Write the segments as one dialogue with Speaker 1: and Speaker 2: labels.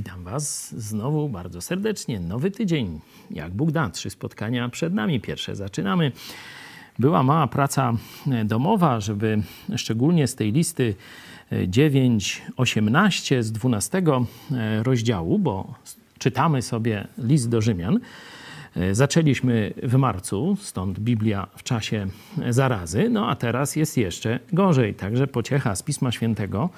Speaker 1: Witam Was znowu bardzo serdecznie. Nowy tydzień, jak Bóg da, trzy spotkania przed nami. Pierwsze zaczynamy. Była mała praca domowa, żeby szczególnie z tej listy 9-18 z 12 rozdziału, bo czytamy sobie list do Rzymian. Zaczęliśmy w marcu, stąd Biblia w czasie zarazy, no a teraz jest jeszcze gorzej. Także pociecha z Pisma Świętego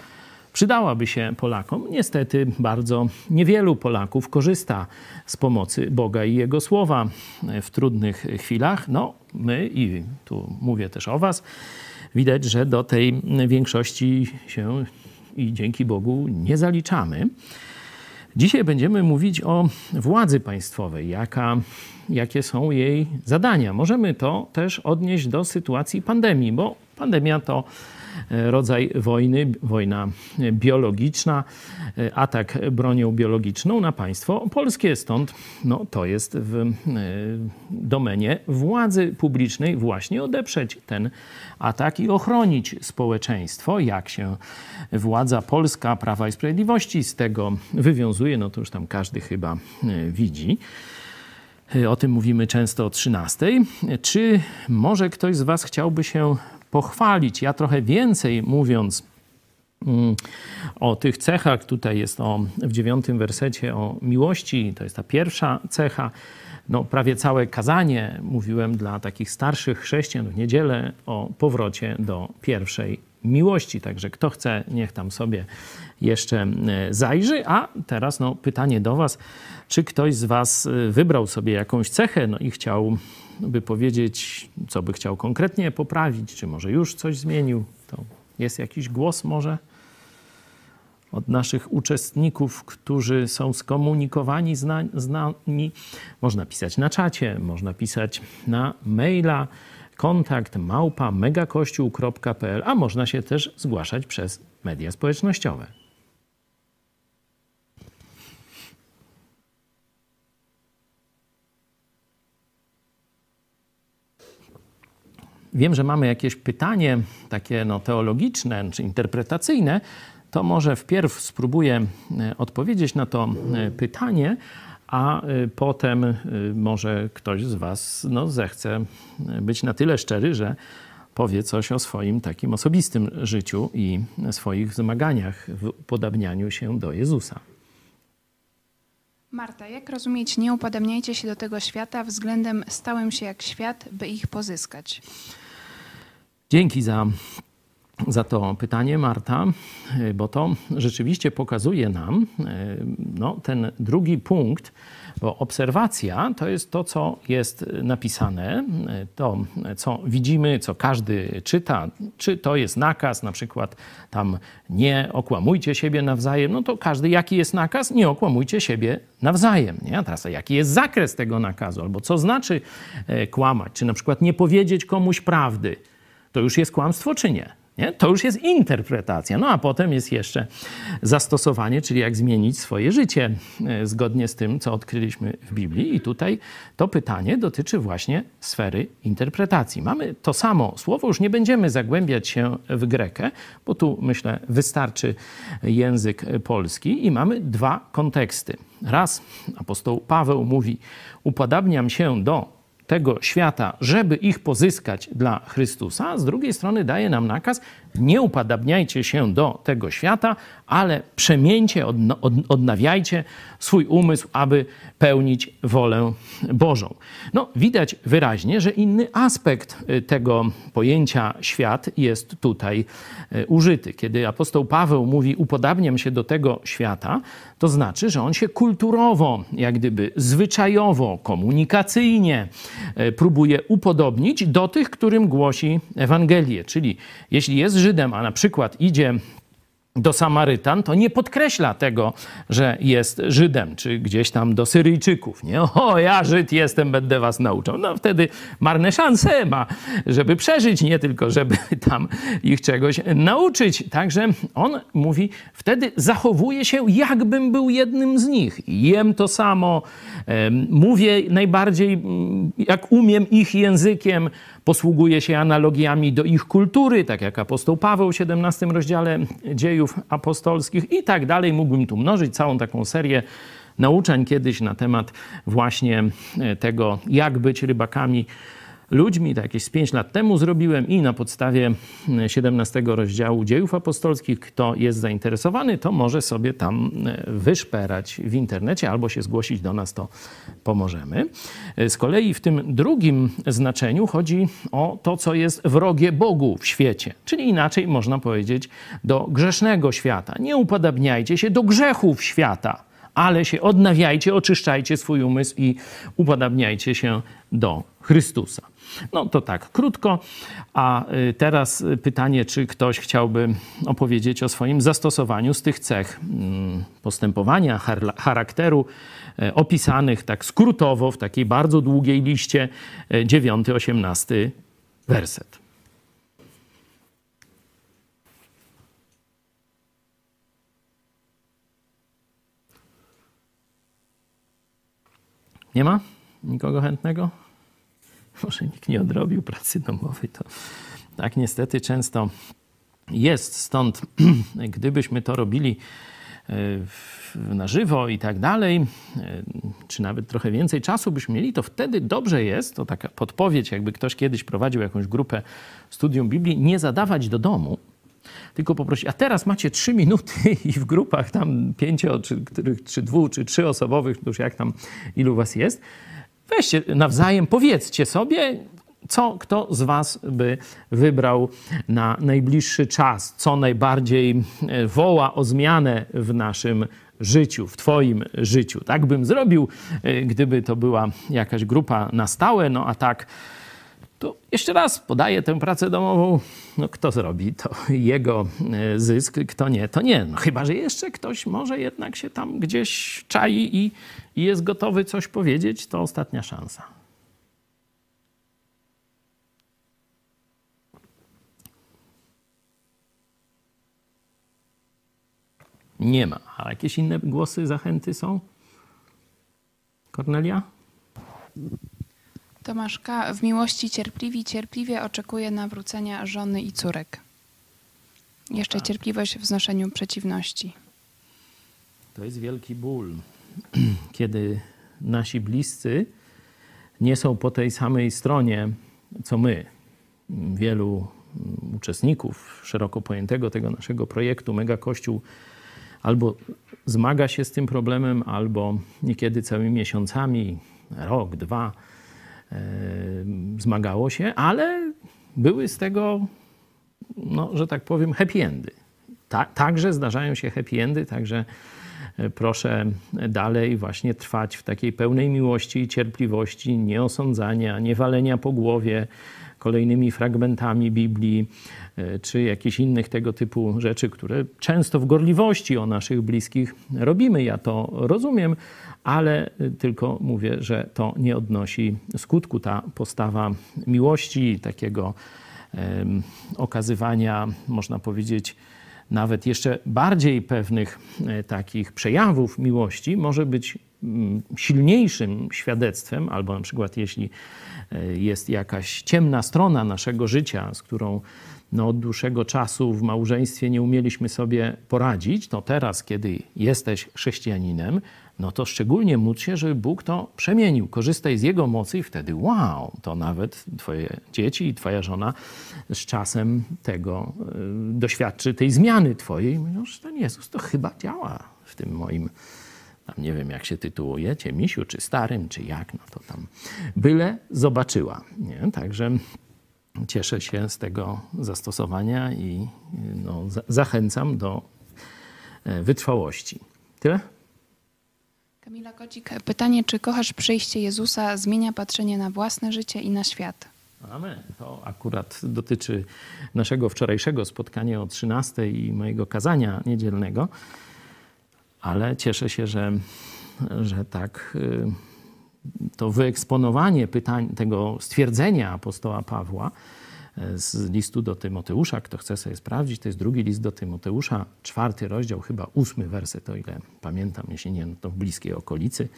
Speaker 1: przydałaby się Polakom. Niestety bardzo niewielu Polaków korzysta z pomocy Boga i Jego Słowa w trudnych chwilach. No, my, i tu mówię też o Was, widać, że do tej większości się i dzięki Bogu nie zaliczamy. Dzisiaj będziemy mówić o władzy państwowej, jaka, jakie są jej zadania. Możemy to też odnieść do sytuacji pandemii, bo pandemia to rodzaj wojny, wojna biologiczna, atak bronią biologiczną na państwo polskie. Stąd no, to jest w e, domenie władzy publicznej właśnie odeprzeć ten atak i ochronić społeczeństwo. Jak się władza polska Prawa i Sprawiedliwości z tego wywiązuje, no to już tam każdy chyba e, widzi. E, o tym mówimy często o 13. Czy może ktoś z Was chciałby się pochwalić. Ja trochę więcej mówiąc mm, o tych cechach, tutaj jest o, w dziewiątym wersecie o miłości, to jest ta pierwsza cecha. No, prawie całe kazanie mówiłem dla takich starszych chrześcijan w niedzielę o powrocie do pierwszej miłości. Także kto chce, niech tam sobie jeszcze e, zajrzy. A teraz no, pytanie do Was, czy ktoś z Was e, wybrał sobie jakąś cechę no i chciał by powiedzieć, co by chciał konkretnie poprawić, czy może już coś zmienił. To jest jakiś głos może od naszych uczestników, którzy są skomunikowani z, na, z nami. Można pisać na czacie, można pisać na maila kontakt małpa megakościół.pl, a można się też zgłaszać przez media społecznościowe. Wiem, że mamy jakieś pytanie takie no, teologiczne czy interpretacyjne, to może wpierw spróbuję e, odpowiedzieć na to e, pytanie, a e, potem może ktoś z Was no, zechce być na tyle szczery, że powie coś o swoim takim osobistym życiu i swoich zmaganiach w upodabnianiu się do Jezusa.
Speaker 2: Marta, jak rozumieć, nie upodabniajcie się do tego świata względem stałem się jak świat, by ich pozyskać?
Speaker 1: Dzięki za, za to pytanie, Marta, bo to rzeczywiście pokazuje nam e, no, ten drugi punkt, bo obserwacja to jest to, co jest napisane, to, co widzimy, co każdy czyta. Czy to jest nakaz, na przykład tam nie okłamujcie siebie nawzajem, no to każdy, jaki jest nakaz, nie okłamujcie siebie nawzajem. Nie? A teraz jaki jest zakres tego nakazu, albo co znaczy kłamać, czy na przykład nie powiedzieć komuś prawdy to już jest kłamstwo czy nie? nie? To już jest interpretacja. No a potem jest jeszcze zastosowanie, czyli jak zmienić swoje życie e, zgodnie z tym, co odkryliśmy w Biblii. I tutaj to pytanie dotyczy właśnie sfery interpretacji. Mamy to samo słowo, już nie będziemy zagłębiać się w grekę, bo tu myślę wystarczy język polski i mamy dwa konteksty. Raz apostoł Paweł mówi: Upodabniam się do tego świata, żeby ich pozyskać dla Chrystusa, z drugiej strony daje nam nakaz: nie upadabniajcie się do tego świata, ale przemieńcie, odnawiajcie swój umysł, aby pełnić wolę Bożą. No, widać wyraźnie, że inny aspekt y, tego pojęcia świat jest tutaj y, użyty. Kiedy apostoł Paweł mówi upodabniam się do tego świata, to znaczy, że on się kulturowo, jak gdyby zwyczajowo, komunikacyjnie y, próbuje upodobnić do tych, którym głosi Ewangelię. Czyli jeśli jest Żydem, a na przykład idzie do Samarytan, to nie podkreśla tego, że jest Żydem, czy gdzieś tam do Syryjczyków. Nie? O, ja Żyd jestem, będę was nauczał. No wtedy marne szanse ma, żeby przeżyć, nie tylko, żeby tam ich czegoś nauczyć. Także on mówi, wtedy zachowuje się, jakbym był jednym z nich. Jem to samo, mówię najbardziej, mm, jak umiem ich językiem, posługuję się analogiami do ich kultury, tak jak apostoł Paweł w 17 rozdziale dziejów dziejów apostolskich i tak dalej. Mógłbym tu mnożyć całą taką serię nauczeń kiedyś na temat właśnie e, tego, jak być rybakami ludźmi, tak jakieś z 5 lat temu zrobiłem i na podstawie 17 mm, rozdziału dziejów apostolskich, kto jest zainteresowany, to może sobie tam e, wyszperać w internecie albo się zgłosić do nas, to pomożemy. E, z kolei w tym drugim znaczeniu chodzi o to, co jest wrogie Bogu w świecie, czyli inaczej można powiedzieć do grzesznego świata. Nie upodabniajcie się do grzechów świata ale się odnawiajcie, oczyszczajcie swój umysł i upodabniajcie się do Chrystusa. No to tak, krótko. A y, teraz pytanie, czy ktoś chciałby opowiedzieć o swoim zastosowaniu z tych cech mm, postępowania, charakteru e, opisanych tak skrótowo w takiej bardzo długiej liście 9-18 e, werset. Nie ma nikogo chętnego? Może nikt nie odrobił pracy domowej. To tak niestety często jest. Stąd, gdybyśmy to robili e, na żywo i tak dalej, e, czy nawet trochę więcej czasu byśmy mieli, to wtedy dobrze jest, to taka podpowiedź, jakby ktoś kiedyś prowadził jakąś grupę studium Biblii, nie zadawać do domu, tylko poprosić, a teraz macie trzy minuty i w grupach tam pięcio, czy, czy dwu, czy trzyosobowych, już jak tam ilu was jest, weźcie nawzajem, powiedzcie sobie, co kto z Was by wybrał na najbliższy czas, co najbardziej e, woła o zmianę w naszym życiu, w Twoim życiu. Tak bym zrobił, e, gdyby to była jakaś grupa na stałe, no a tak jeszcze raz podaję tę pracę domową. No kto zrobi, to jego e, zysk, kto nie, to nie. No chyba, że jeszcze ktoś może jednak się tam gdzieś czai i, i jest gotowy coś powiedzieć, to ostatnia szansa. Nie ma. A jakieś inne głosy, zachęty są? Kornelia?
Speaker 2: Tomaszka w miłości cierpliwi, cierpliwie oczekuje nawrócenia żony i córek. Jeszcze tak. cierpliwość w znoszeniu przeciwności.
Speaker 1: To jest wielki ból, kiedy nasi bliscy nie są po tej samej stronie, co my. Wielu uczestników szeroko pojętego tego naszego projektu Mega Kościół albo zmaga się z tym problemem, albo niekiedy całymi miesiącami, rok, dwa, zmagało się, ale były z tego, no, że tak powiem, happy endy. Ta, także zdarzają się happy endy, także e, proszę dalej właśnie trwać w takiej pełnej miłości i cierpliwości, nie osądzania, nie walenia po głowie kolejnymi fragmentami Biblii, e, czy jakichś innych tego typu rzeczy, które często w gorliwości o naszych bliskich robimy. Ja to rozumiem, ale tylko mówię, że to nie odnosi skutku. Ta postawa miłości, takiego okazywania, można powiedzieć, nawet jeszcze bardziej pewnych e, takich przejawów miłości może być mm, silniejszym świadectwem, albo na przykład jeśli e, jest jakaś ciemna strona naszego życia, z którą no, od dłuższego czasu w małżeństwie nie umieliśmy sobie poradzić, to teraz, kiedy jesteś chrześcijaninem, no to szczególnie módl się, żeby Bóg to przemienił. Korzystaj z Jego mocy i wtedy wow, to nawet twoje dzieci i twoja żona z czasem tego y, doświadczy, tej zmiany twojej. Mówią, że ten Jezus to chyba działa w tym moim tam nie wiem jak się tytułujecie, misiu, czy starym, czy jak, no to tam byle zobaczyła. Nie? Także cieszę się z tego zastosowania i no, zachęcam do e, wytrwałości. Tyle?
Speaker 2: Kamila Kocik, pytanie, czy kochasz przyjście Jezusa, zmienia patrzenie na własne życie i na świat?
Speaker 1: Amen. To akurat dotyczy naszego wczorajszego spotkania o 13 i mojego kazania niedzielnego, ale cieszę się, że, że tak y, to wyeksponowanie pytań, tego stwierdzenia apostoła Pawła z listu do Tymoteusza. Kto chce sobie sprawdzić, to jest drugi list do Tymoteusza, czwarty rozdział, chyba ósmy werset, o ile pamiętam, jeśli nie, no to w bliskiej okolicy.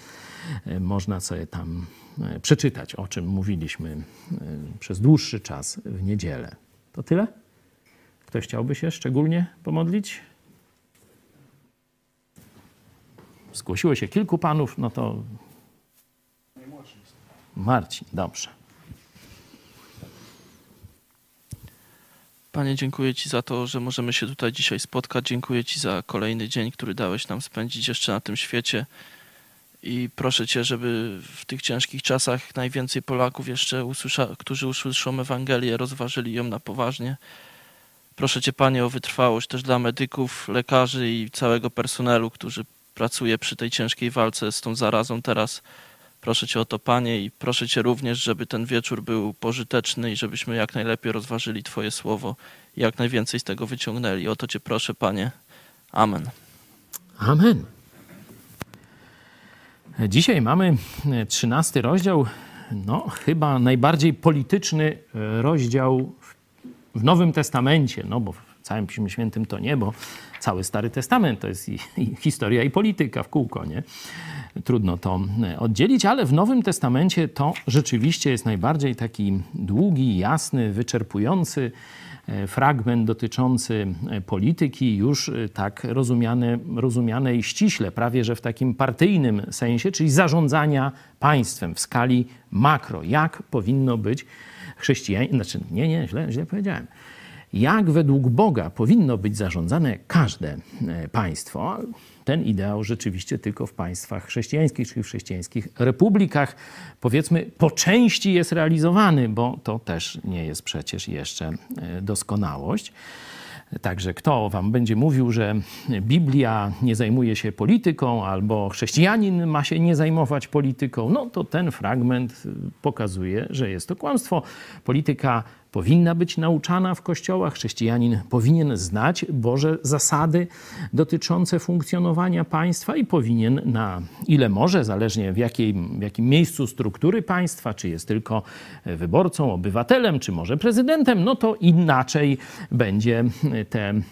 Speaker 1: E, można sobie tam przeczytać, o czym mówiliśmy przez dłuższy czas w niedzielę. To tyle? Ktoś chciałby się szczególnie pomodlić? Zgłosiło się kilku panów, no to... Marcin, dobrze.
Speaker 3: Panie, dziękuję Ci za to, że możemy się tutaj dzisiaj spotkać. Dziękuję Ci za kolejny dzień, który dałeś nam spędzić jeszcze na tym świecie. I proszę Cię, żeby w tych ciężkich czasach najwięcej Polaków jeszcze, usłysza, którzy usłyszą Ewangelię, rozważyli ją na poważnie. Proszę Cię, Panie, o wytrwałość też dla medyków, lekarzy i całego personelu, którzy pracuje przy tej ciężkiej walce z tą zarazą teraz. Proszę Cię o to, Panie, i proszę Cię również, żeby ten wieczór był pożyteczny i żebyśmy jak najlepiej rozważyli Twoje słowo i jak najwięcej z tego wyciągnęli. O to Cię proszę, Panie. Amen.
Speaker 1: Amen. Dzisiaj mamy trzynasty rozdział, no chyba najbardziej polityczny rozdział w Nowym Testamencie, no bo całym Piśmie Świętym to nie, bo cały Stary Testament to jest i, i historia i polityka w kółko, nie? Trudno to oddzielić, ale w Nowym Testamencie to rzeczywiście jest najbardziej taki długi, jasny, wyczerpujący e, fragment dotyczący e, polityki, już e, tak rozumiane, rozumianej ściśle, prawie że w takim partyjnym sensie, czyli zarządzania państwem w skali makro. Jak powinno być chrześcijaństwo, znaczy nie, nie, źle, źle powiedziałem jak według Boga powinno być zarządzane każde e, państwo. Ten ideał rzeczywiście tylko w państwach chrześcijańskich, czy w chrześcijańskich republikach, powiedzmy, po części jest realizowany, bo to też nie jest przecież jeszcze e, doskonałość. Także kto wam będzie mówił, że Biblia nie zajmuje się polityką, albo chrześcijanin ma się nie zajmować polityką, no to ten fragment pokazuje, że jest to kłamstwo. Polityka powinna być nauczana w kościołach. Chrześcijanin powinien znać Boże zasady dotyczące funkcjonowania państwa i powinien na ile może, zależnie w, jakiej, w jakim miejscu struktury państwa, czy jest tylko wyborcą, obywatelem, czy może prezydentem, no to inaczej będzie te e,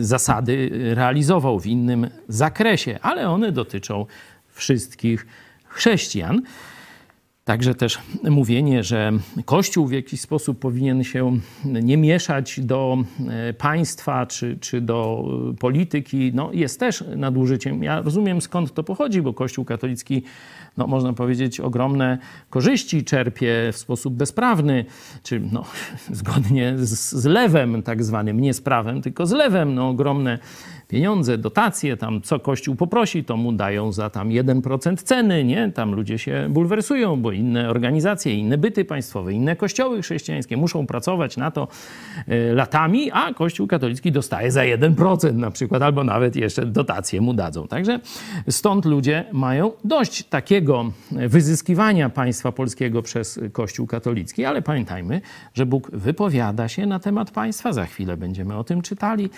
Speaker 1: zasady realizował w innym zakresie, ale one dotyczą wszystkich chrześcijan. Także też mówienie, że Kościół w jakiś sposób powinien się nie mieszać do e, państwa czy, czy do polityki, no jest też nadużyciem. Ja rozumiem skąd to pochodzi, bo Kościół katolicki, no można powiedzieć, ogromne korzyści czerpie w sposób bezprawny, czy no, zgodnie z, z lewem tak zwanym, nie z prawem, tylko z lewem, no ogromne pieniądze, dotacje, tam co Kościół poprosi, to mu dają za tam 1% ceny, nie? Tam ludzie się bulwersują, bo inne organizacje, inne byty państwowe, inne kościoły chrześcijańskie muszą pracować na to e, latami, a Kościół katolicki dostaje za 1% na przykład, albo nawet jeszcze dotacje mu dadzą. Także stąd ludzie mają dość takiego wyzyskiwania państwa polskiego przez Kościół katolicki, ale pamiętajmy, że Bóg wypowiada się na temat państwa, za chwilę będziemy o tym czytali.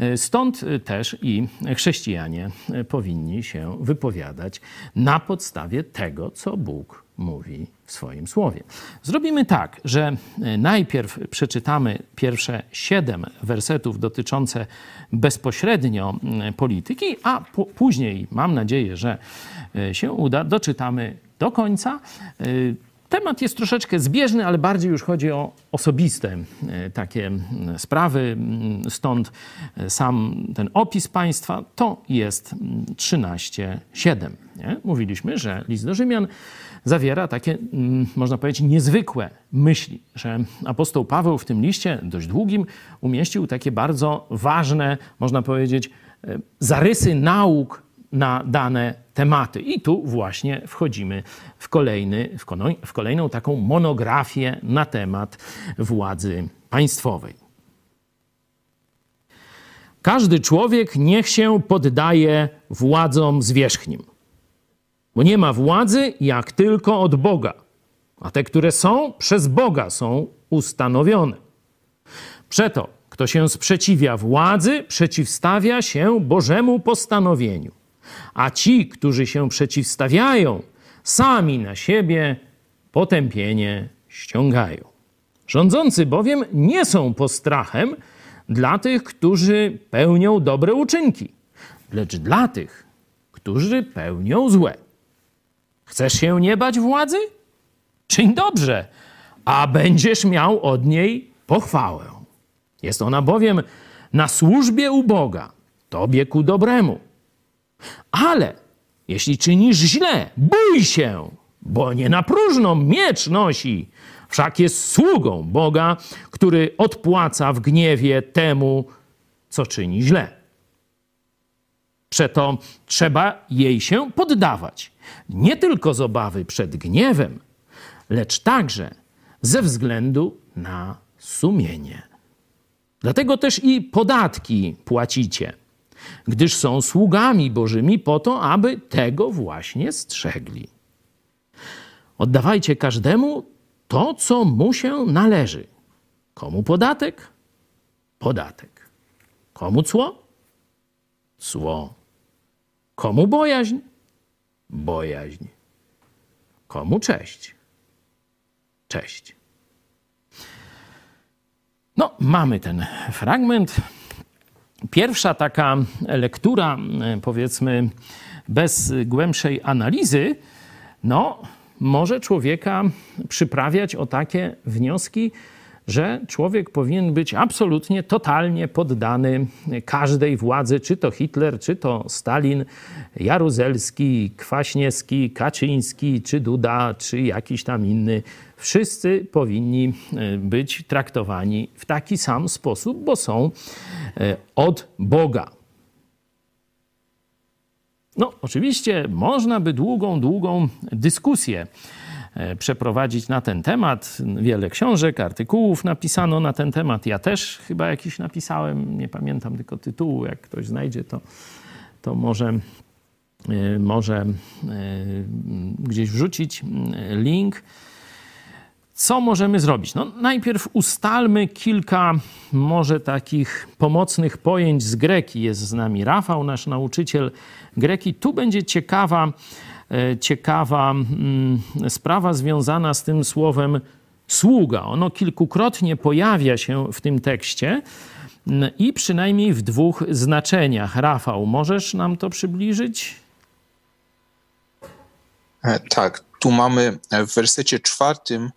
Speaker 1: E, stąd też też i chrześcijanie powinni się wypowiadać na podstawie tego, co Bóg mówi w swoim słowie. Zrobimy tak, że najpierw przeczytamy pierwsze siedem wersetów dotyczące bezpośrednio polityki, a później, mam nadzieję, że się uda, doczytamy do końca. Temat jest troszeczkę zbieżny, ale bardziej już chodzi o osobiste e, takie sprawy. Stąd e, sam ten opis państwa to jest 13.7. Nie? Mówiliśmy, że list do Rzymian zawiera takie, można powiedzieć, niezwykłe myśli, że apostoł Paweł w tym liście, dość długim, umieścił takie bardzo ważne, można powiedzieć, e, zarysy nauk na dane tematy. I tu właśnie wchodzimy w, kolejny, w kolejną taką monografię na temat władzy państwowej. Każdy człowiek niech się poddaje władzom zwierzchnim, bo nie ma władzy jak tylko od Boga, a te, które są, przez Boga są ustanowione. Przeto, kto się sprzeciwia władzy, przeciwstawia się Bożemu postanowieniu a ci, którzy się przeciwstawiają, sami na siebie potępienie ściągają. Rządzący bowiem nie są postrachem dla tych, którzy pełnią dobre uczynki, lecz dla tych, którzy pełnią złe. Chcesz się nie bać władzy? Czyń dobrze, a będziesz miał od niej pochwałę. Jest ona bowiem na służbie u Boga, tobie ku dobremu. Ale jeśli czynisz źle, bój się, bo nie na próżno miecz nosi. Wszak jest sługą Boga, który odpłaca w gniewie temu, co czyni źle. Przeto trzeba jej się poddawać, nie tylko z obawy przed gniewem, lecz także ze względu na sumienie. Dlatego też i podatki płacicie, gdyż są sługami Bożymi po to, aby tego właśnie strzegli. Oddawajcie każdemu to, co mu się należy. Komu podatek? Podatek. Komu cło? Cło. Komu bojaźń? Bojaźń. Komu cześć? Cześć. No, mamy ten fragment. Pierwsza taka lektura, powiedzmy, bez głębszej analizy, no, może człowieka przyprawiać o takie wnioski, że człowiek powinien być absolutnie, totalnie poddany każdej władzy, czy to Hitler, czy to Stalin, Jaruzelski, Kwaśniewski, Kaczyński, czy Duda, czy jakiś tam inny. Wszyscy powinni e, być traktowani w taki sam sposób, bo są e, od Boga. No, oczywiście można by długą, długą dyskusję przeprowadzić na ten temat. Wiele książek, artykułów napisano na ten temat. Ja też chyba jakiś napisałem, nie pamiętam tylko tytułu. Jak ktoś znajdzie, to, to może, e, może e, gdzieś wrzucić link. Co możemy zrobić? No, najpierw ustalmy kilka może takich pomocnych pojęć z greki. Jest z nami Rafał, nasz nauczyciel greki. Tu będzie ciekawa E, ciekawa mm, sprawa związana z tym słowem sługa. Ono kilkukrotnie pojawia się w tym tekście mm, i przynajmniej w dwóch znaczeniach. Rafał, możesz nam to przybliżyć?
Speaker 4: E, tak, tu mamy e, w wersecie czwartym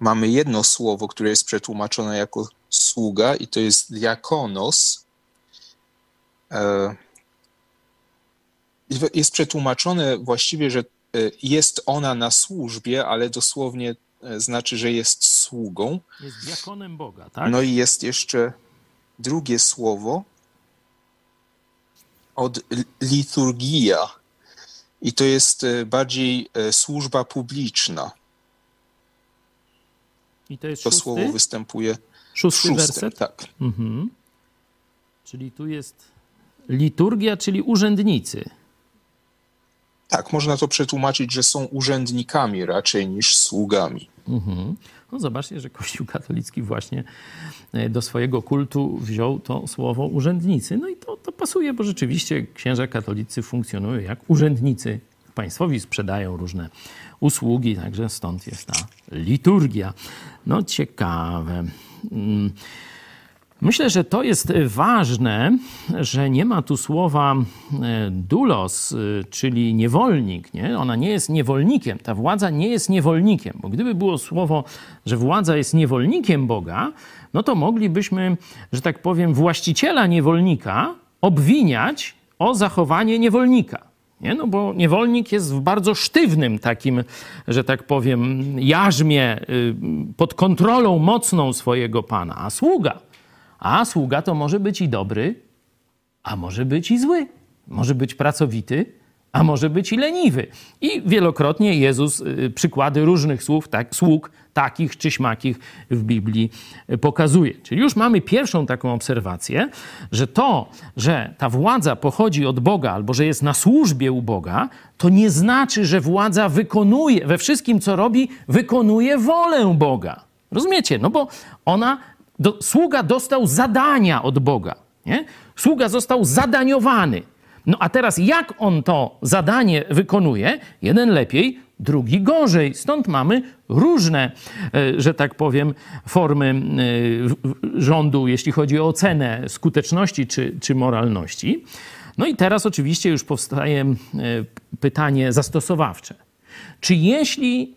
Speaker 4: mamy jedno słowo, które jest przetłumaczone jako sługa i to jest diakonos jest przetłumaczone właściwie, że e, jest ona na służbie, ale dosłownie e, znaczy, że jest sługą.
Speaker 1: Jest diakonem Boga, tak?
Speaker 4: No i jest jeszcze drugie słowo od liturgia. I to jest e, bardziej służba publiczna.
Speaker 1: I to jest
Speaker 4: To
Speaker 1: szósty?
Speaker 4: słowo występuje
Speaker 1: szósty
Speaker 4: szóstym,
Speaker 1: werset?
Speaker 4: Tak.
Speaker 1: Mhm. Czyli tu jest liturgia, czyli urzędnicy.
Speaker 4: Tak, można to przetłumaczyć, że są urzędnikami raczej niż sługami.
Speaker 1: Mhm. No zobaczcie, że Kościół katolicki właśnie e, do swojego kultu wziął to słowo urzędnicy. No i to, to pasuje, bo rzeczywiście księża katolicy funkcjonują jak urzędnicy państwowi, sprzedają różne usługi, także stąd jest ta liturgia. No ciekawe. Myślę, że to jest ważne, że nie ma tu słowa e, dulos, e, czyli niewolnik. Nie? Ona nie jest niewolnikiem. Ta władza nie jest niewolnikiem, bo gdyby było słowo, że władza jest niewolnikiem Boga, no to moglibyśmy, że tak powiem, właściciela niewolnika obwiniać o zachowanie niewolnika. Nie? No bo niewolnik jest w bardzo sztywnym takim, że tak powiem, jarzmie y, pod kontrolą mocną swojego pana, a sługa a sługa to może być i dobry, a może być i zły. Może być pracowity, a może być i leniwy. I wielokrotnie Jezus y, przykłady różnych słów, tak, sług takich czy śmakich w Biblii y, pokazuje. Czyli już mamy pierwszą taką obserwację, że to, że ta władza pochodzi od Boga albo że jest na służbie u Boga, to nie znaczy, że władza wykonuje, we wszystkim co robi, wykonuje wolę Boga. Rozumiecie? No bo ona do, sługa dostał zadania od Boga. Nie? Sługa został zadaniowany. No a teraz jak on to zadanie wykonuje? Jeden lepiej, drugi gorzej. Stąd mamy różne, e, że tak powiem, formy e, rządu, jeśli chodzi o ocenę skuteczności czy, czy moralności. No i teraz oczywiście już powstaje e, pytanie zastosowawcze. Czy jeśli,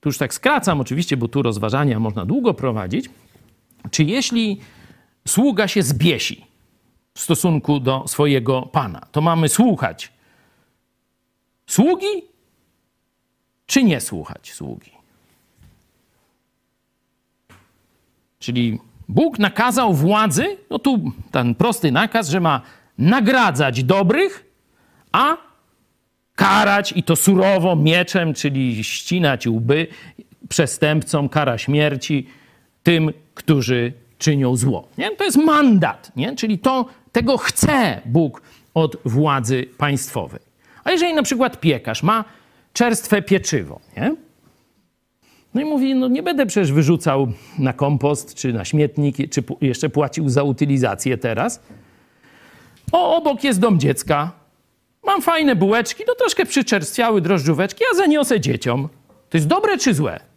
Speaker 1: tu już tak skracam oczywiście, bo tu rozważania można długo prowadzić, czy jeśli sługa się zbiesi, w stosunku do swojego pana. To mamy słuchać sługi, czy nie słuchać sługi? Czyli Bóg nakazał władzy, no tu ten prosty nakaz, że ma nagradzać dobrych, a karać i to surowo mieczem, czyli ścinać łby przestępcom, kara śmierci tym, którzy czynią zło. Nie? To jest mandat, nie? czyli to, tego chce Bóg od władzy państwowej. A jeżeli na przykład piekarz ma czerstwe pieczywo, nie? No i mówi, no nie będę przecież wyrzucał na kompost, czy na śmietnik, czy jeszcze płacił za utylizację teraz. O, obok jest dom dziecka. Mam fajne bułeczki, no troszkę przyczerstwiały drożdżóweczki, ja zaniosę dzieciom. To jest dobre czy złe?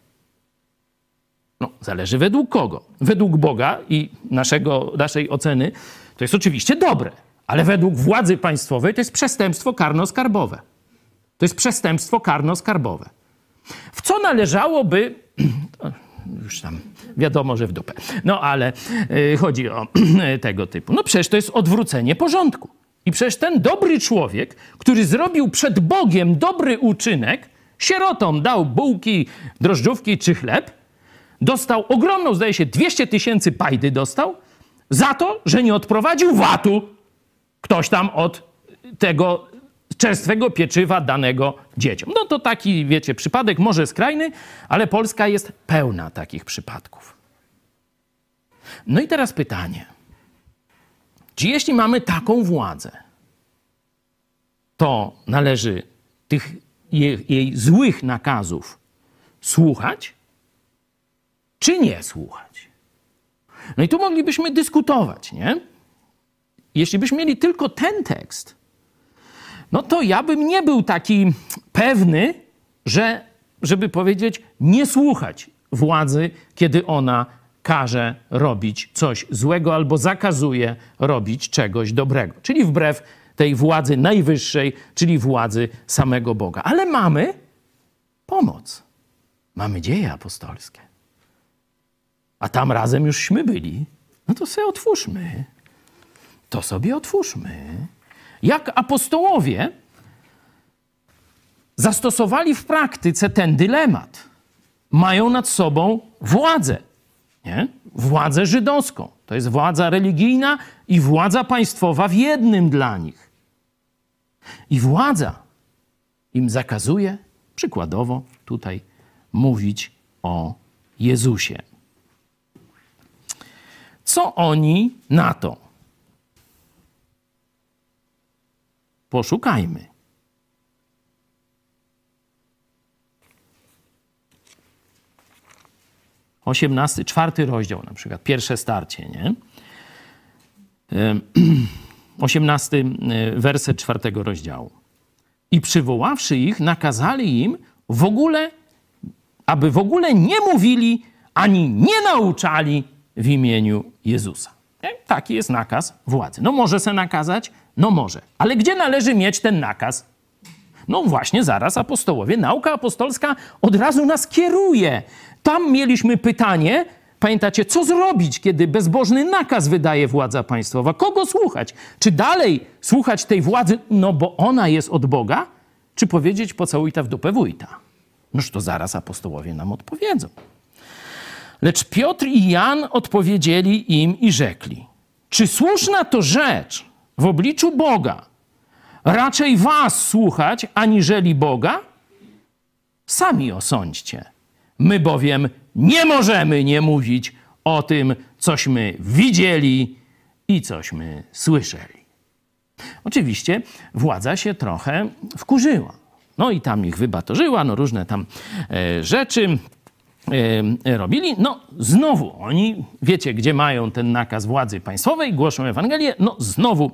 Speaker 1: No, zależy według kogo. Według Boga i naszego, naszej oceny to jest oczywiście dobre, ale według władzy państwowej to jest przestępstwo karno-skarbowe. To jest przestępstwo karno-skarbowe. W co należałoby, już tam wiadomo, że w dupę, no ale yy, chodzi o tego typu. No przecież to jest odwrócenie porządku. I przecież ten dobry człowiek, który zrobił przed Bogiem dobry uczynek, sierotom dał bułki, drożdżówki czy chleb, dostał ogromną, zdaje się, 200 tysięcy pajdy dostał za to, że nie odprowadził VAT-u ktoś tam od tego czerstwego pieczywa danego dzieciom. No to taki, wiecie, przypadek może skrajny, ale Polska jest pełna takich przypadków. No i teraz pytanie. Czy jeśli mamy taką władzę, to należy tych jej, jej złych nakazów słuchać, czy nie słuchać? No i tu moglibyśmy dyskutować, nie? Jeśli byśmy mieli tylko ten tekst, no to ja bym nie był taki pewny, że, żeby powiedzieć, nie słuchać władzy, kiedy ona każe robić coś złego albo zakazuje robić czegoś dobrego. Czyli wbrew tej władzy najwyższej, czyli władzy samego Boga. Ale mamy pomoc. Mamy dzieje apostolskie. A tam razem jużśmy byli. No to sobie otwórzmy. To sobie otwórzmy jak apostołowie zastosowali w praktyce ten dylemat. Mają nad sobą władzę, nie? władzę żydowską. To jest władza religijna i władza państwowa w jednym dla nich. I władza im zakazuje, przykładowo tutaj, mówić o Jezusie. Co oni na to? Poszukajmy. Osiemnasty, czwarty rozdział na przykład, pierwsze starcie, nie? Osiemnasty e, werset czwartego rozdziału. I przywoławszy ich, nakazali im w ogóle, aby w ogóle nie mówili ani nie nauczali w imieniu Jezusa. Taki jest nakaz władzy. No może se nakazać, no może. Ale gdzie należy mieć ten nakaz? No właśnie, zaraz apostołowie. Nauka apostolska od razu nas kieruje. Tam mieliśmy pytanie, pamiętacie, co zrobić, kiedy bezbożny nakaz wydaje władza państwowa? Kogo słuchać? Czy dalej słuchać tej władzy, no bo ona jest od Boga? Czy powiedzieć pocałuj ta w dupę wójta? Noż to zaraz apostołowie nam odpowiedzą. Lecz Piotr i Jan odpowiedzieli im i rzekli: Czy słuszna to rzecz w obliczu Boga raczej was słuchać, aniżeli Boga? Sami osądźcie. My bowiem nie możemy nie mówić o tym, cośmy widzieli i cośmy słyszeli. Oczywiście władza się trochę wkurzyła. No i tam ich wybatorzyła, no różne tam e, rzeczy. E, robili. No znowu oni, wiecie, gdzie mają ten nakaz władzy państwowej, głoszą Ewangelię, no znowu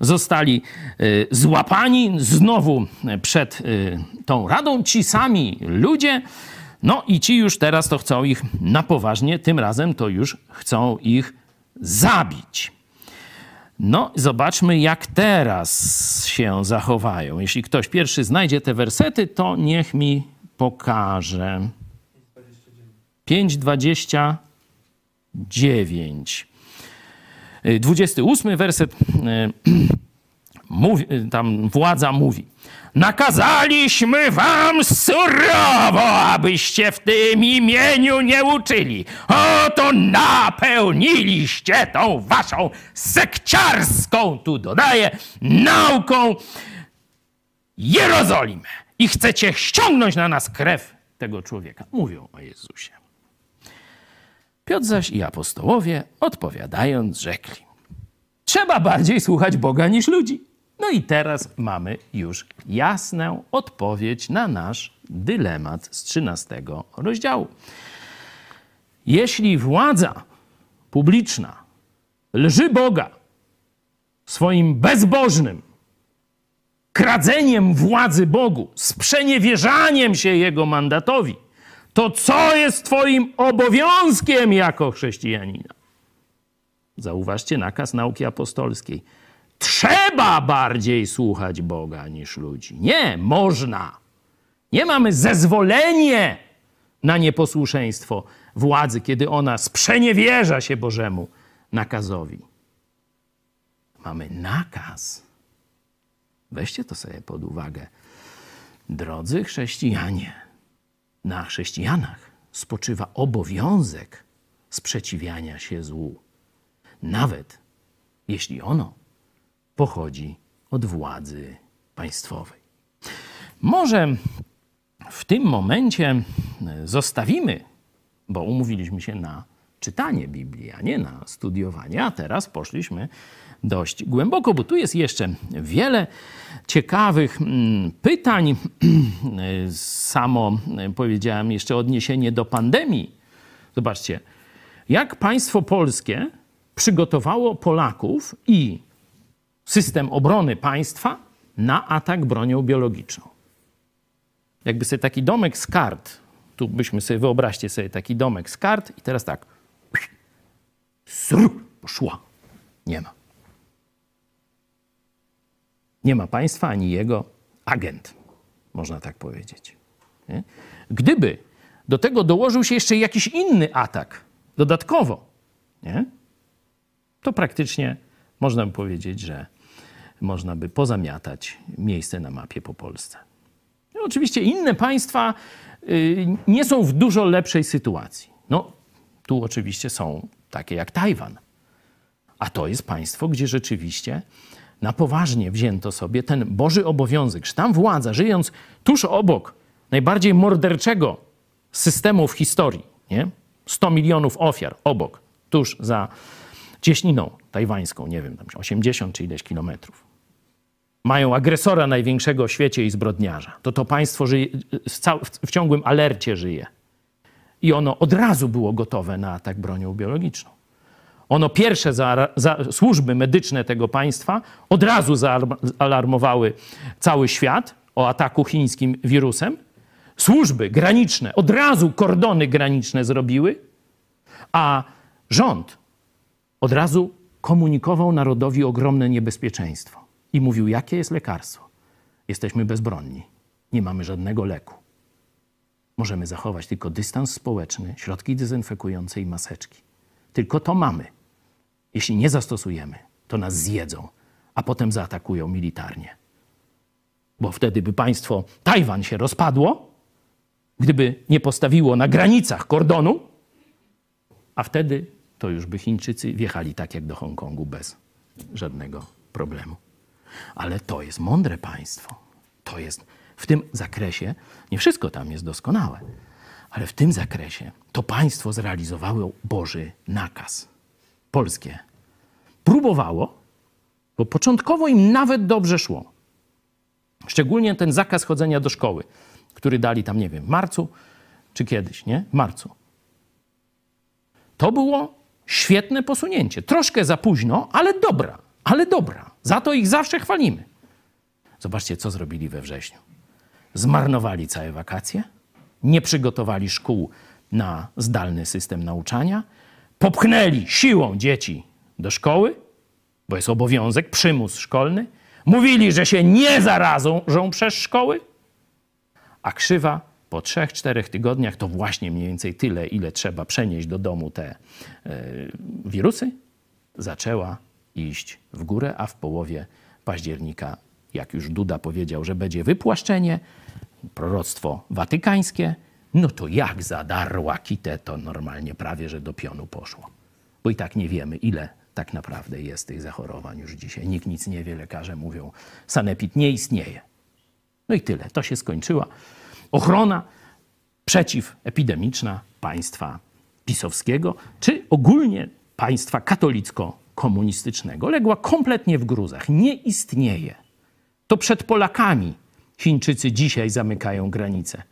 Speaker 1: zostali e, złapani, znowu przed e, tą radą ci sami ludzie, no i ci już teraz to chcą ich na poważnie, tym razem to już chcą ich zabić. No, zobaczmy, jak teraz się zachowają. Jeśli ktoś pierwszy znajdzie te wersety, to niech mi pokaże. 5,29. 28 werset, mówi, tam władza mówi. Nakazaliśmy wam surowo, abyście w tym imieniu nie uczyli. Oto napełniliście tą waszą sekciarską, tu dodaję, nauką Jerozolimę. I chcecie ściągnąć na nas krew tego człowieka. Mówią o Jezusie. Piotr zaś i apostołowie odpowiadając rzekli. Trzeba bardziej słuchać Boga niż ludzi. No i teraz mamy już jasną odpowiedź na nasz dylemat z 13 rozdziału. Jeśli władza publiczna lży Boga swoim bezbożnym kradzeniem władzy Bogu, sprzeniewierzaniem się Jego mandatowi, to co jest Twoim obowiązkiem jako chrześcijanina? Zauważcie nakaz nauki apostolskiej trzeba bardziej słuchać Boga niż ludzi. Nie, można. Nie mamy zezwolenie na nieposłuszeństwo władzy, kiedy ona sprzeniewierza się Bożemu nakazowi. Mamy nakaz. Weźcie to sobie pod uwagę. Drodzy chrześcijanie, na chrześcijanach spoczywa obowiązek sprzeciwiania się złu, nawet jeśli ono pochodzi od władzy państwowej. Może w tym momencie zostawimy, bo umówiliśmy się na czytanie Biblii, a nie na studiowanie, a teraz poszliśmy dość głęboko, bo tu jest jeszcze wiele ciekawych mm, pytań. Samo powiedziałem jeszcze odniesienie do pandemii. Zobaczcie, jak państwo polskie przygotowało Polaków i system obrony państwa na atak bronią biologiczną. Jakby sobie taki domek z kart, tu byśmy sobie, wyobraźcie sobie taki domek z kart i teraz tak, sru, poszła, nie ma. Nie ma państwa ani jego agent, można tak powiedzieć. Nie? Gdyby do tego dołożył się jeszcze jakiś inny atak dodatkowo, nie? to praktycznie można by powiedzieć, że można by pozamiatać miejsce na mapie po Polsce. No, oczywiście inne państwa y, nie są w dużo lepszej sytuacji. No, tu oczywiście są takie jak Tajwan. A to jest państwo, gdzie rzeczywiście na poważnie wzięto sobie ten Boży obowiązek, że tam władza, żyjąc tuż obok najbardziej morderczego systemu w historii, nie? 100 milionów ofiar obok, tuż za cieśniną tajwańską, nie wiem, tam 80 czy ileś kilometrów. Mają agresora największego w świecie i zbrodniarza. To to państwo żyje, w ciągłym alercie żyje. I ono od razu było gotowe na atak bronią biologiczną. Ono pierwsze za, za, służby medyczne tego państwa od razu zaalarmowały cały świat o ataku chińskim wirusem. Służby graniczne od razu kordony graniczne zrobiły, a rząd od razu komunikował narodowi ogromne niebezpieczeństwo i mówił, jakie jest lekarstwo. Jesteśmy bezbronni, nie mamy żadnego leku. Możemy zachować tylko dystans społeczny, środki dezynfekujące i maseczki. Tylko to mamy. Jeśli nie zastosujemy, to nas zjedzą, a potem zaatakują militarnie. Bo wtedy by państwo Tajwan się rozpadło, gdyby nie postawiło na granicach kordonu, a wtedy to już by Chińczycy wjechali tak jak do Hongkongu bez żadnego problemu. Ale to jest mądre państwo. To jest w tym zakresie, nie wszystko tam jest doskonałe, ale w tym zakresie to państwo zrealizowało Boży nakaz. Polskie próbowało, bo początkowo im nawet dobrze szło. Szczególnie ten zakaz chodzenia do szkoły, który dali tam, nie wiem, w marcu czy kiedyś, nie? W marcu. To było świetne posunięcie. Troszkę za późno, ale dobra, ale dobra. Za to ich zawsze chwalimy. Zobaczcie, co zrobili we wrześniu. Zmarnowali całe wakacje, nie przygotowali szkół na zdalny system nauczania, popchnęli siłą dzieci do szkoły, bo jest obowiązek, przymus szkolny. Mówili, że się nie zarazą przez szkoły, a krzywa po trzech, czterech tygodniach to właśnie mniej więcej tyle, ile trzeba przenieść do domu te e, wirusy, zaczęła iść w górę, a w połowie października, jak już Duda powiedział, że będzie wypłaszczenie, proroctwo watykańskie, no to jak zadarła kitę, to normalnie prawie, że do pionu poszło. Bo i tak nie wiemy, ile tak naprawdę jest tych zachorowań już dzisiaj. Nikt nic nie wie, lekarze mówią, sanepid nie istnieje. No i tyle, to się skończyła. Ochrona przeciwepidemiczna państwa pisowskiego, czy ogólnie państwa katolicko-komunistycznego legła kompletnie w gruzach. Nie istnieje. To przed Polakami Chińczycy dzisiaj zamykają granice.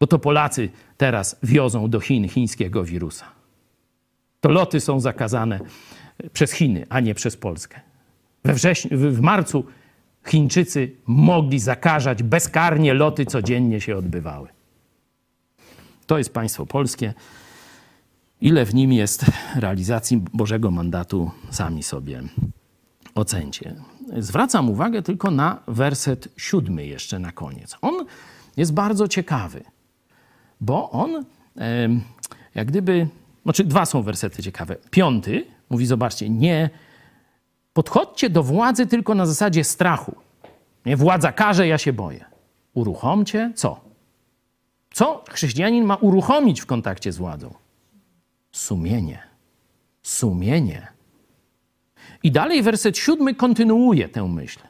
Speaker 1: Bo to Polacy teraz wiozą do Chin chińskiego wirusa. To loty są zakazane przez Chiny, a nie przez Polskę. We wrześniu, w marcu Chińczycy mogli zakażać bezkarnie loty codziennie się odbywały. To jest państwo polskie. Ile w nim jest realizacji Bożego mandatu, sami sobie ocencie. Zwracam uwagę tylko na werset siódmy jeszcze na koniec. On jest bardzo ciekawy, bo on jak gdyby, znaczy dwa są wersety ciekawe. Piąty mówi, zobaczcie, nie podchodźcie do władzy tylko na zasadzie strachu. Nie, władza każe, ja się boję. Uruchomcie co? Co chrześcijanin ma uruchomić w kontakcie z władzą? Sumienie. Sumienie. I dalej werset siódmy kontynuuje tę myśl.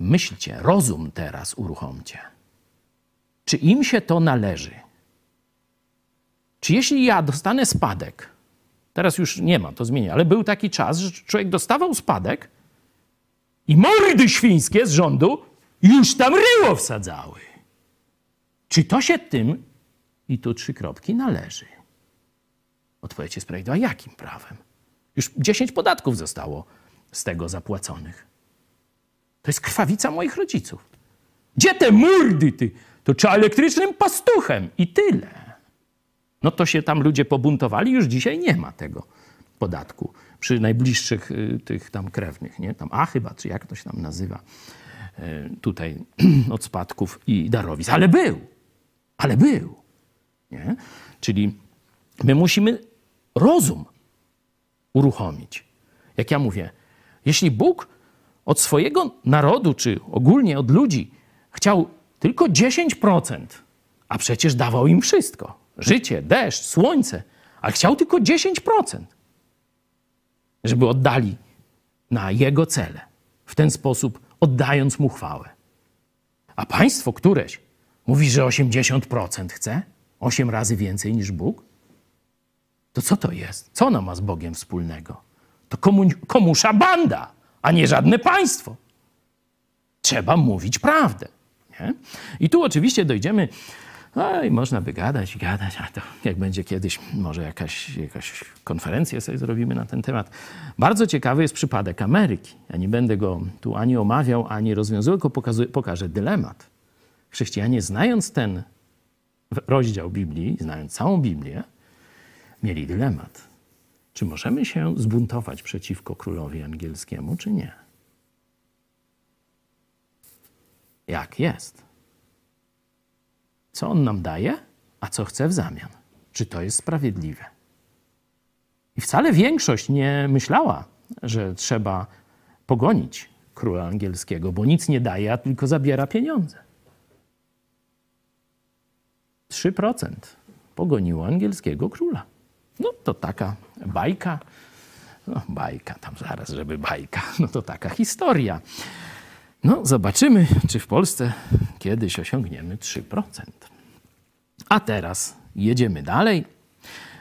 Speaker 1: Myślcie, rozum teraz uruchomcie. Czy im się to należy? Czy jeśli ja dostanę spadek, teraz już nie ma, to zmienia, ale był taki czas, że człowiek dostawał spadek i mordy świńskie z rządu już tam ryło wsadzały. Czy to się tym, i tu trzy kropki, należy? Odpowiedź jest prawidłowa. Jakim prawem? Już 10 podatków zostało z tego zapłaconych. To jest krwawica moich rodziców. Gdzie te murdy, ty? To trzeba elektrycznym pastuchem i tyle. No to się tam ludzie pobuntowali, już dzisiaj nie ma tego podatku przy najbliższych y, tych tam krewnych, nie? Tam A chyba, czy jak to się tam nazywa, y, tutaj od spadków i darowizn. Ale był, ale był, nie? Czyli my musimy rozum uruchomić. Jak ja mówię, jeśli Bóg od swojego narodu, czy ogólnie od ludzi, chciał tylko 10%, a przecież dawał im wszystko życie, deszcz, słońce, ale chciał tylko 10%, żeby oddali na jego cele, w ten sposób oddając mu chwałę. A państwo któreś mówi, że 80% chce, 8 razy więcej niż Bóg, to co to jest? Co ono ma z Bogiem wspólnego? To komu, komusza banda, a nie żadne państwo. Trzeba mówić prawdę. Nie? I tu oczywiście dojdziemy, no i można by gadać i gadać, a to jak będzie kiedyś, może jakaś, jakaś konferencję sobie zrobimy na ten temat. Bardzo ciekawy jest przypadek Ameryki. Ja nie będę go tu ani omawiał, ani rozwiązywał, tylko pokazuję, pokażę dylemat. Chrześcijanie, znając ten rozdział Biblii, znając całą Biblię, mieli dylemat. Czy możemy się zbuntować przeciwko królowi angielskiemu, czy nie? Jak jest? Co on nam daje, a co chce w zamian? Czy to jest sprawiedliwe? I wcale większość nie myślała, że trzeba pogonić króla angielskiego, bo nic nie daje, a tylko zabiera pieniądze. 3% pogoniło angielskiego króla. No to taka bajka. No bajka, tam zaraz, żeby bajka. No to taka historia. No zobaczymy, czy w Polsce kiedyś osiągniemy 3%. A teraz jedziemy dalej,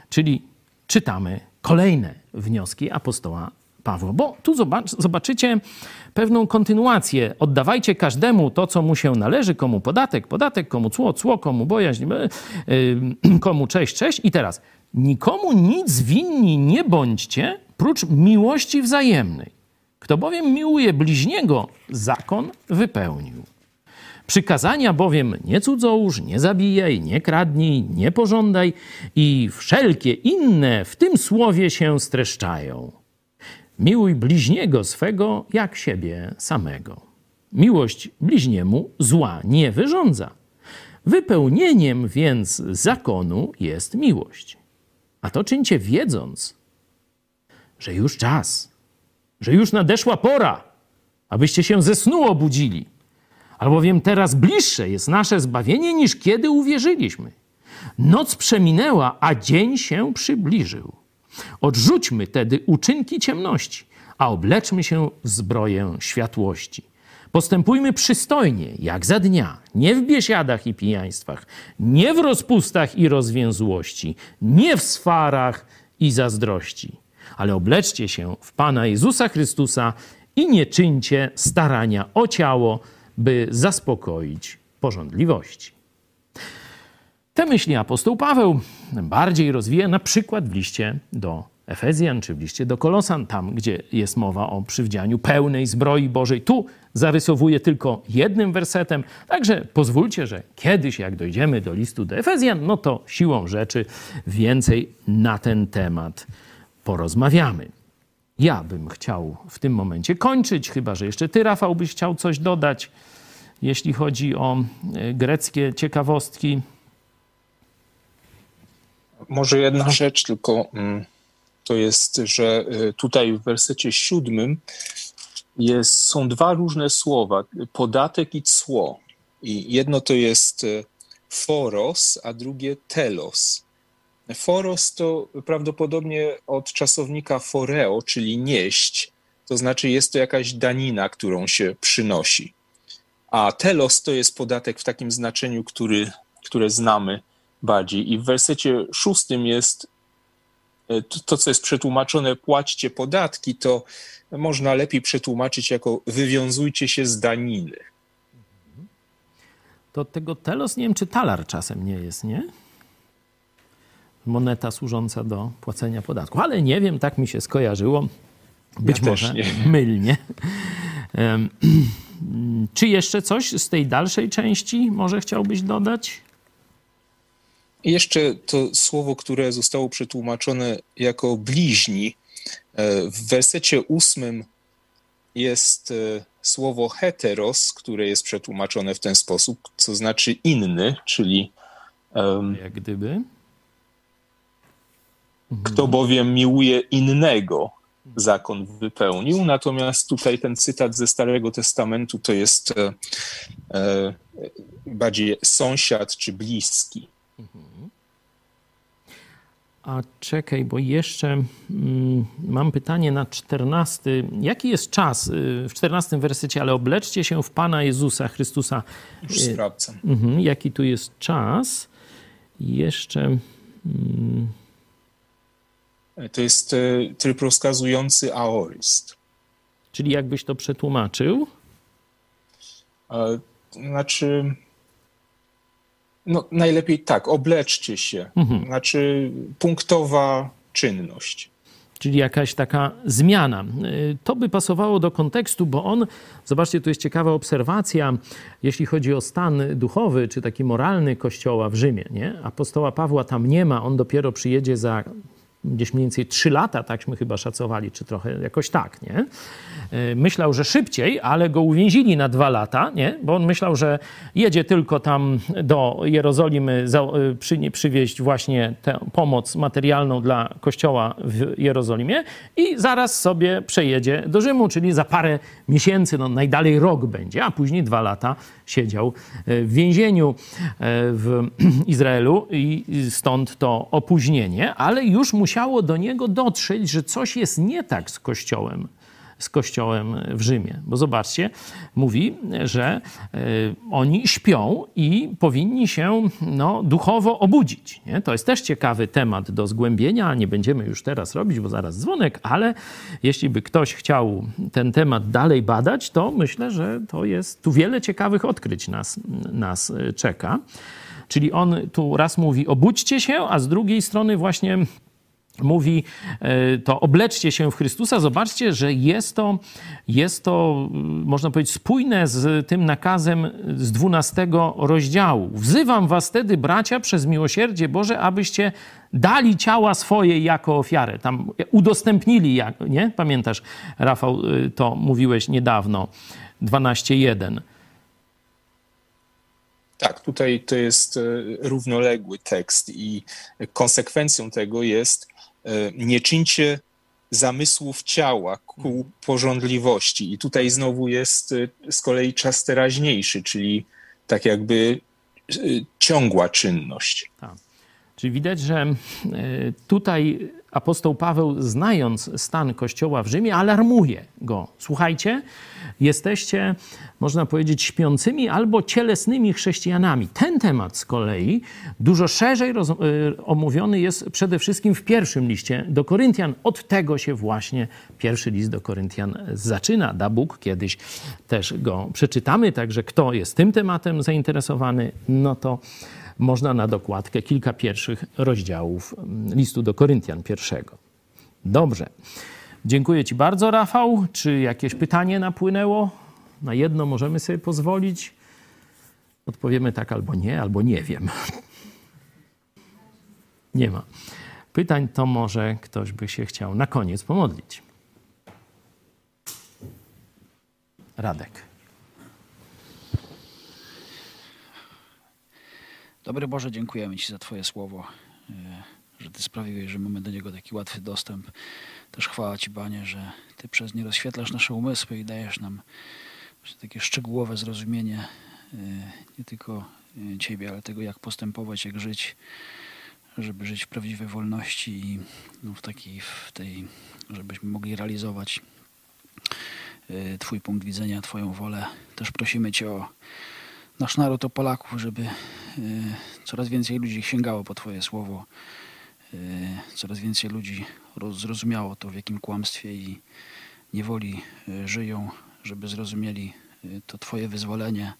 Speaker 1: czyli czytamy kolejne wnioski apostoła Pawła. Bo tu zobaczycie pewną kontynuację. Oddawajcie każdemu to, co mu się należy, komu podatek, podatek, komu cło, cło, komu bojaźń, e, e, komu cześć, cześć. I teraz nikomu nic winni nie bądźcie, prócz miłości wzajemnej. Kto bowiem miłuje bliźniego, zakon wypełnił. Przykazania bowiem nie cudzołóż, nie zabijaj, nie kradnij, nie pożądaj i wszelkie inne w tym słowie się streszczają. Miłuj bliźniego swego jak siebie samego. Miłość bliźniemu zła nie wyrządza. Wypełnieniem więc zakonu jest miłość. A to czyńcie wiedząc, że już czas, że już nadeszła pora, abyście się ze snu obudzili. Albowiem teraz bliższe jest nasze zbawienie niż kiedy uwierzyliśmy. Noc przeminęła, a dzień się przybliżył. Odrzućmy tedy uczynki ciemności, a obleczmy się w zbroję światłości. Postępujmy przystojnie, jak za dnia, nie w biesiadach i pijaństwach, nie w rozpustach i rozwięzłości, nie w swarach i zazdrości, ale obleczcie się w Pana Jezusa Chrystusa i nie czyńcie starania o ciało, by zaspokoić porządliwości. Te myśli apostoł Paweł bardziej rozwija na przykład w liście do Efezjan czy w liście do Kolosan, tam gdzie jest mowa o przywdzianiu pełnej zbroi Bożej. Tu zarysowuje tylko jednym wersetem, także pozwólcie, że kiedyś jak dojdziemy do listu do Efezjan, no to siłą rzeczy więcej na ten temat porozmawiamy. Ja bym chciał w tym momencie kończyć, chyba że jeszcze ty, Rafał, byś chciał coś dodać, jeśli chodzi o e, greckie ciekawostki.
Speaker 4: Może jedna rzecz tylko mm, to jest, że y, tutaj w wersecie siódmym jest, są dwa różne słowa, podatek i cło. I jedno to jest y, foros, a drugie telos. Foros to prawdopodobnie od czasownika foreo, czyli nieść, to znaczy jest to jakaś danina, którą się przynosi. A telos to jest podatek w takim znaczeniu, który, które znamy bardziej. I w wersecie szóstym jest e, to, co jest przetłumaczone płaćcie podatki, to można lepiej przetłumaczyć jako wywiązujcie się z daniny.
Speaker 1: To tego telos, nie wiem, czy talar czasem nie jest, nie? Moneta służąca do płacenia podatku. Ale nie wiem, tak mi się skojarzyło. Być ja może mylnie. Czy jeszcze coś z tej dalszej części może chciałbyś dodać?
Speaker 4: Jeszcze to słowo, które zostało przetłumaczone jako bliźni. E, w wersecie ósmym jest e, słowo heteros, które jest przetłumaczone w ten sposób, co znaczy inny, czyli.
Speaker 1: Um, Jak gdyby.
Speaker 4: Kto bowiem miłuje innego, zakon wypełnił. Natomiast tutaj ten cytat ze Starego Testamentu to jest e, e, bardziej sąsiad czy bliski.
Speaker 1: A czekaj, bo jeszcze mm, mam pytanie na czternasty. Jaki jest czas y, w czternastym wersycie? Ale obleczcie się w Pana Jezusa Chrystusa.
Speaker 4: Już sprawdzam.
Speaker 1: Mhm, jaki tu jest czas? jeszcze...
Speaker 4: To jest e, tryb rozkazujący aorist.
Speaker 1: Czyli jakbyś to przetłumaczył?
Speaker 4: Znaczy, no najlepiej tak, obleczcie się. Mhm. Znaczy, punktowa czynność.
Speaker 1: Czyli jakaś taka zmiana. Y, to by pasowało do kontekstu, bo on, zobaczcie, tu jest ciekawa obserwacja, jeśli chodzi o stan duchowy czy taki moralny kościoła w Rzymie. Nie? Apostoła Pawła tam nie ma, on dopiero przyjedzie za gdzieś mniej więcej 3 lata, takśmy chyba szacowali, czy trochę jakoś tak, nie? E, myślał, że szybciej, ale go uwięzili na dwa lata, nie? Bo on myślał, że jedzie tylko tam do Jerozolimy e, przy, przywieźć właśnie tę pomoc materialną dla kościoła w Jerozolimie i zaraz sobie przejedzie do Rzymu, czyli za parę miesięcy, no najdalej rok będzie, a później dwa lata siedział e, w więzieniu w Izraelu i stąd to opóźnienie, ale już musiał musiało do niego dotrzeć, że coś jest nie tak z Kościołem z kościołem w Rzymie. Bo zobaczcie, mówi, że y, oni śpią i powinni się no, duchowo obudzić. Nie? To jest też ciekawy temat do zgłębienia. Nie będziemy już teraz robić, bo zaraz dzwonek, ale jeśli by ktoś chciał ten temat dalej badać, to myślę, że to jest tu wiele ciekawych odkryć nas, nas e, czeka. Czyli on tu raz mówi obudźcie się, a z drugiej strony właśnie mówi e, to obleczcie się w Chrystusa, zobaczcie, że jest to, jest to, można powiedzieć, spójne z tym nakazem z 12 rozdziału. Wzywam was wtedy, bracia, przez miłosierdzie Boże, abyście dali ciała swoje jako ofiarę. Tam udostępnili, nie? Pamiętasz, Rafał, e, to mówiłeś niedawno, 12.1.
Speaker 4: Tak, tutaj to jest e, równoległy tekst i konsekwencją tego jest nie czyńcie zamysłów ciała ku porządliwości. I tutaj znowu jest z kolei czas teraźniejszy, czyli tak jakby ciągła czynność.
Speaker 1: Tak. Czyli widać, że tutaj apostoł Paweł, znając stan kościoła w Rzymie, alarmuje go. Słuchajcie, jesteście, można powiedzieć, śpiącymi albo cielesnymi chrześcijanami. Ten temat z kolei dużo szerzej roz, y, omówiony jest przede wszystkim w pierwszym liście do Koryntian. Od tego się właśnie pierwszy list do Koryntian zaczyna. Da Bóg, kiedyś też go przeczytamy, także kto jest tym tematem zainteresowany, no to można na dokładkę kilka pierwszych rozdziałów mm, listu do Koryntian pierwszego. Dobrze. Dziękuję Ci bardzo, Rafał. Czy jakieś pytanie napłynęło? Na jedno możemy sobie pozwolić? Odpowiemy tak albo nie, albo nie wiem. Nie ma. Pytań to może ktoś by się chciał na koniec pomodlić. Radek.
Speaker 5: Dobry Boże, dziękujemy Ci za Twoje słowo, e, że Ty sprawiłeś, że mamy do niego taki łatwy dostęp. Też chwała Ci, Panie, że Ty przez nie rozświetlasz nasze umysły i dajesz nam takie szczegółowe zrozumienie e, nie tylko e, Ciebie, ale tego, jak postępować, jak żyć, żeby żyć w prawdziwej wolności i no, w takiej, w tej, żebyśmy mogli realizować Twój punkt widzenia, Twoją wolę. Też prosimy Cię o nasz naród, o Polaków, żeby e, coraz więcej ludzi sięgało po Twoje słowo, e, coraz więcej ludzi zrozumiało to, w jakim kłamstwie i niewoli e, żyją, żeby zrozumieli to Twoje wyzwolenie,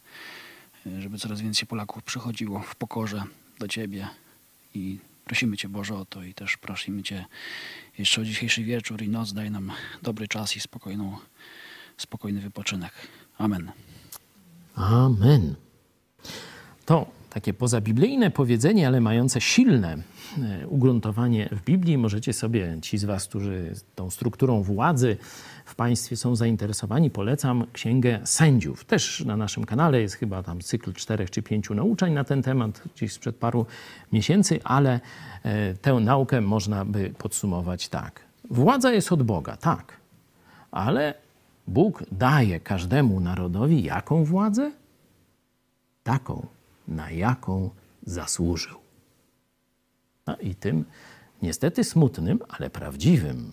Speaker 5: żeby coraz więcej Polaków przychodziło w pokorze do Ciebie i prosimy Cię Boże o to i też prosimy Cię jeszcze o dzisiejszy wieczór i noc daj nam dobry czas i spokojną, spokojny wypoczynek. Amen.
Speaker 1: Amen. To takie pozabiblijne powiedzenie, ale mające silne e, ugruntowanie w Biblii. Możecie sobie, ci z Was, którzy tą strukturą władzy w państwie są zainteresowani, polecam Księgę Sędziów. Też na naszym kanale jest chyba tam cykl czterech czy pięciu nauczań na ten temat, gdzieś sprzed paru miesięcy, ale e, tę naukę można by podsumować tak. Władza jest od Boga, tak, ale Bóg daje każdemu narodowi jaką władzę? Taką, na jaką zasłużył. No i tym niestety smutnym, ale prawdziwym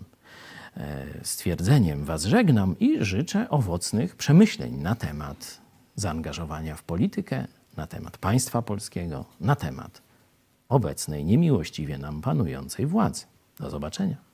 Speaker 1: e, stwierdzeniem Was żegnam i życzę owocnych przemyśleń na temat zaangażowania w politykę, na temat państwa polskiego, na temat obecnej niemiłościwie nam panującej władzy. Do zobaczenia.